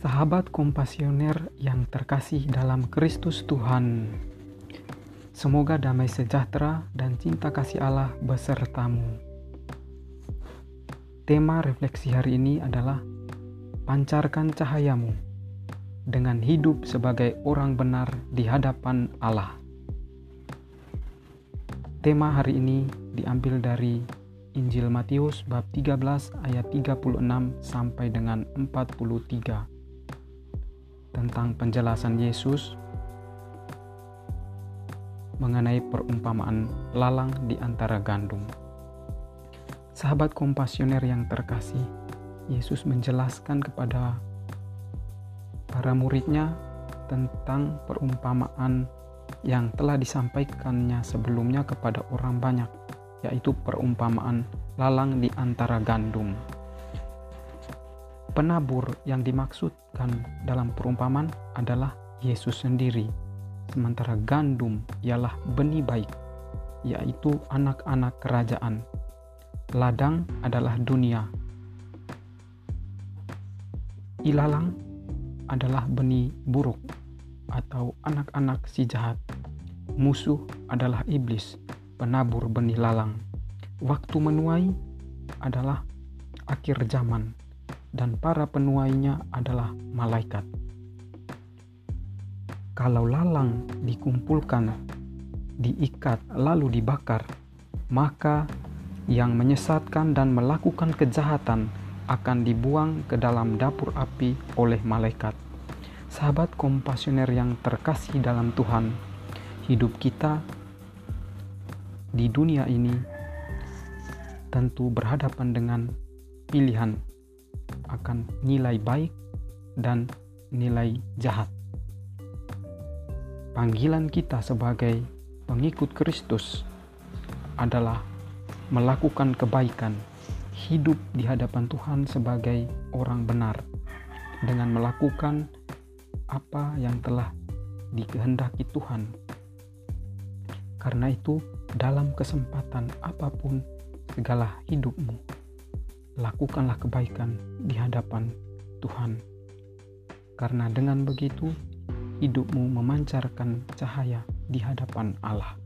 Sahabat kompasioner yang terkasih dalam Kristus Tuhan, semoga damai sejahtera dan cinta kasih Allah besertamu. Tema refleksi hari ini adalah pancarkan cahayamu dengan hidup sebagai orang benar di hadapan Allah. Tema hari ini diambil dari Injil Matius bab 13 ayat 36 sampai dengan 43 tentang penjelasan Yesus mengenai perumpamaan lalang di antara gandum. Sahabat kompasioner yang terkasih, Yesus menjelaskan kepada para muridnya tentang perumpamaan yang telah disampaikannya sebelumnya kepada orang banyak, yaitu perumpamaan lalang di antara gandum. Penabur yang dimaksudkan dalam perumpamaan adalah Yesus sendiri, sementara gandum ialah benih baik, yaitu anak-anak kerajaan. Ladang adalah dunia. Ilalang adalah benih buruk atau anak-anak si jahat. Musuh adalah iblis, penabur benih lalang. Waktu menuai adalah akhir zaman dan para penuainya adalah malaikat. Kalau lalang dikumpulkan, diikat, lalu dibakar, maka yang menyesatkan dan melakukan kejahatan akan dibuang ke dalam dapur api oleh malaikat. Sahabat kompasioner yang terkasih dalam Tuhan, hidup kita di dunia ini tentu berhadapan dengan pilihan akan nilai baik dan nilai jahat. Panggilan kita sebagai pengikut Kristus adalah melakukan kebaikan, hidup di hadapan Tuhan sebagai orang benar, dengan melakukan apa yang telah dikehendaki Tuhan. Karena itu, dalam kesempatan apa pun segala hidupmu, lakukanlah kebaikan di hadapan Tuhan. Karena dengan begitu, hidupmu memancarkan cahaya di hadapan Allah.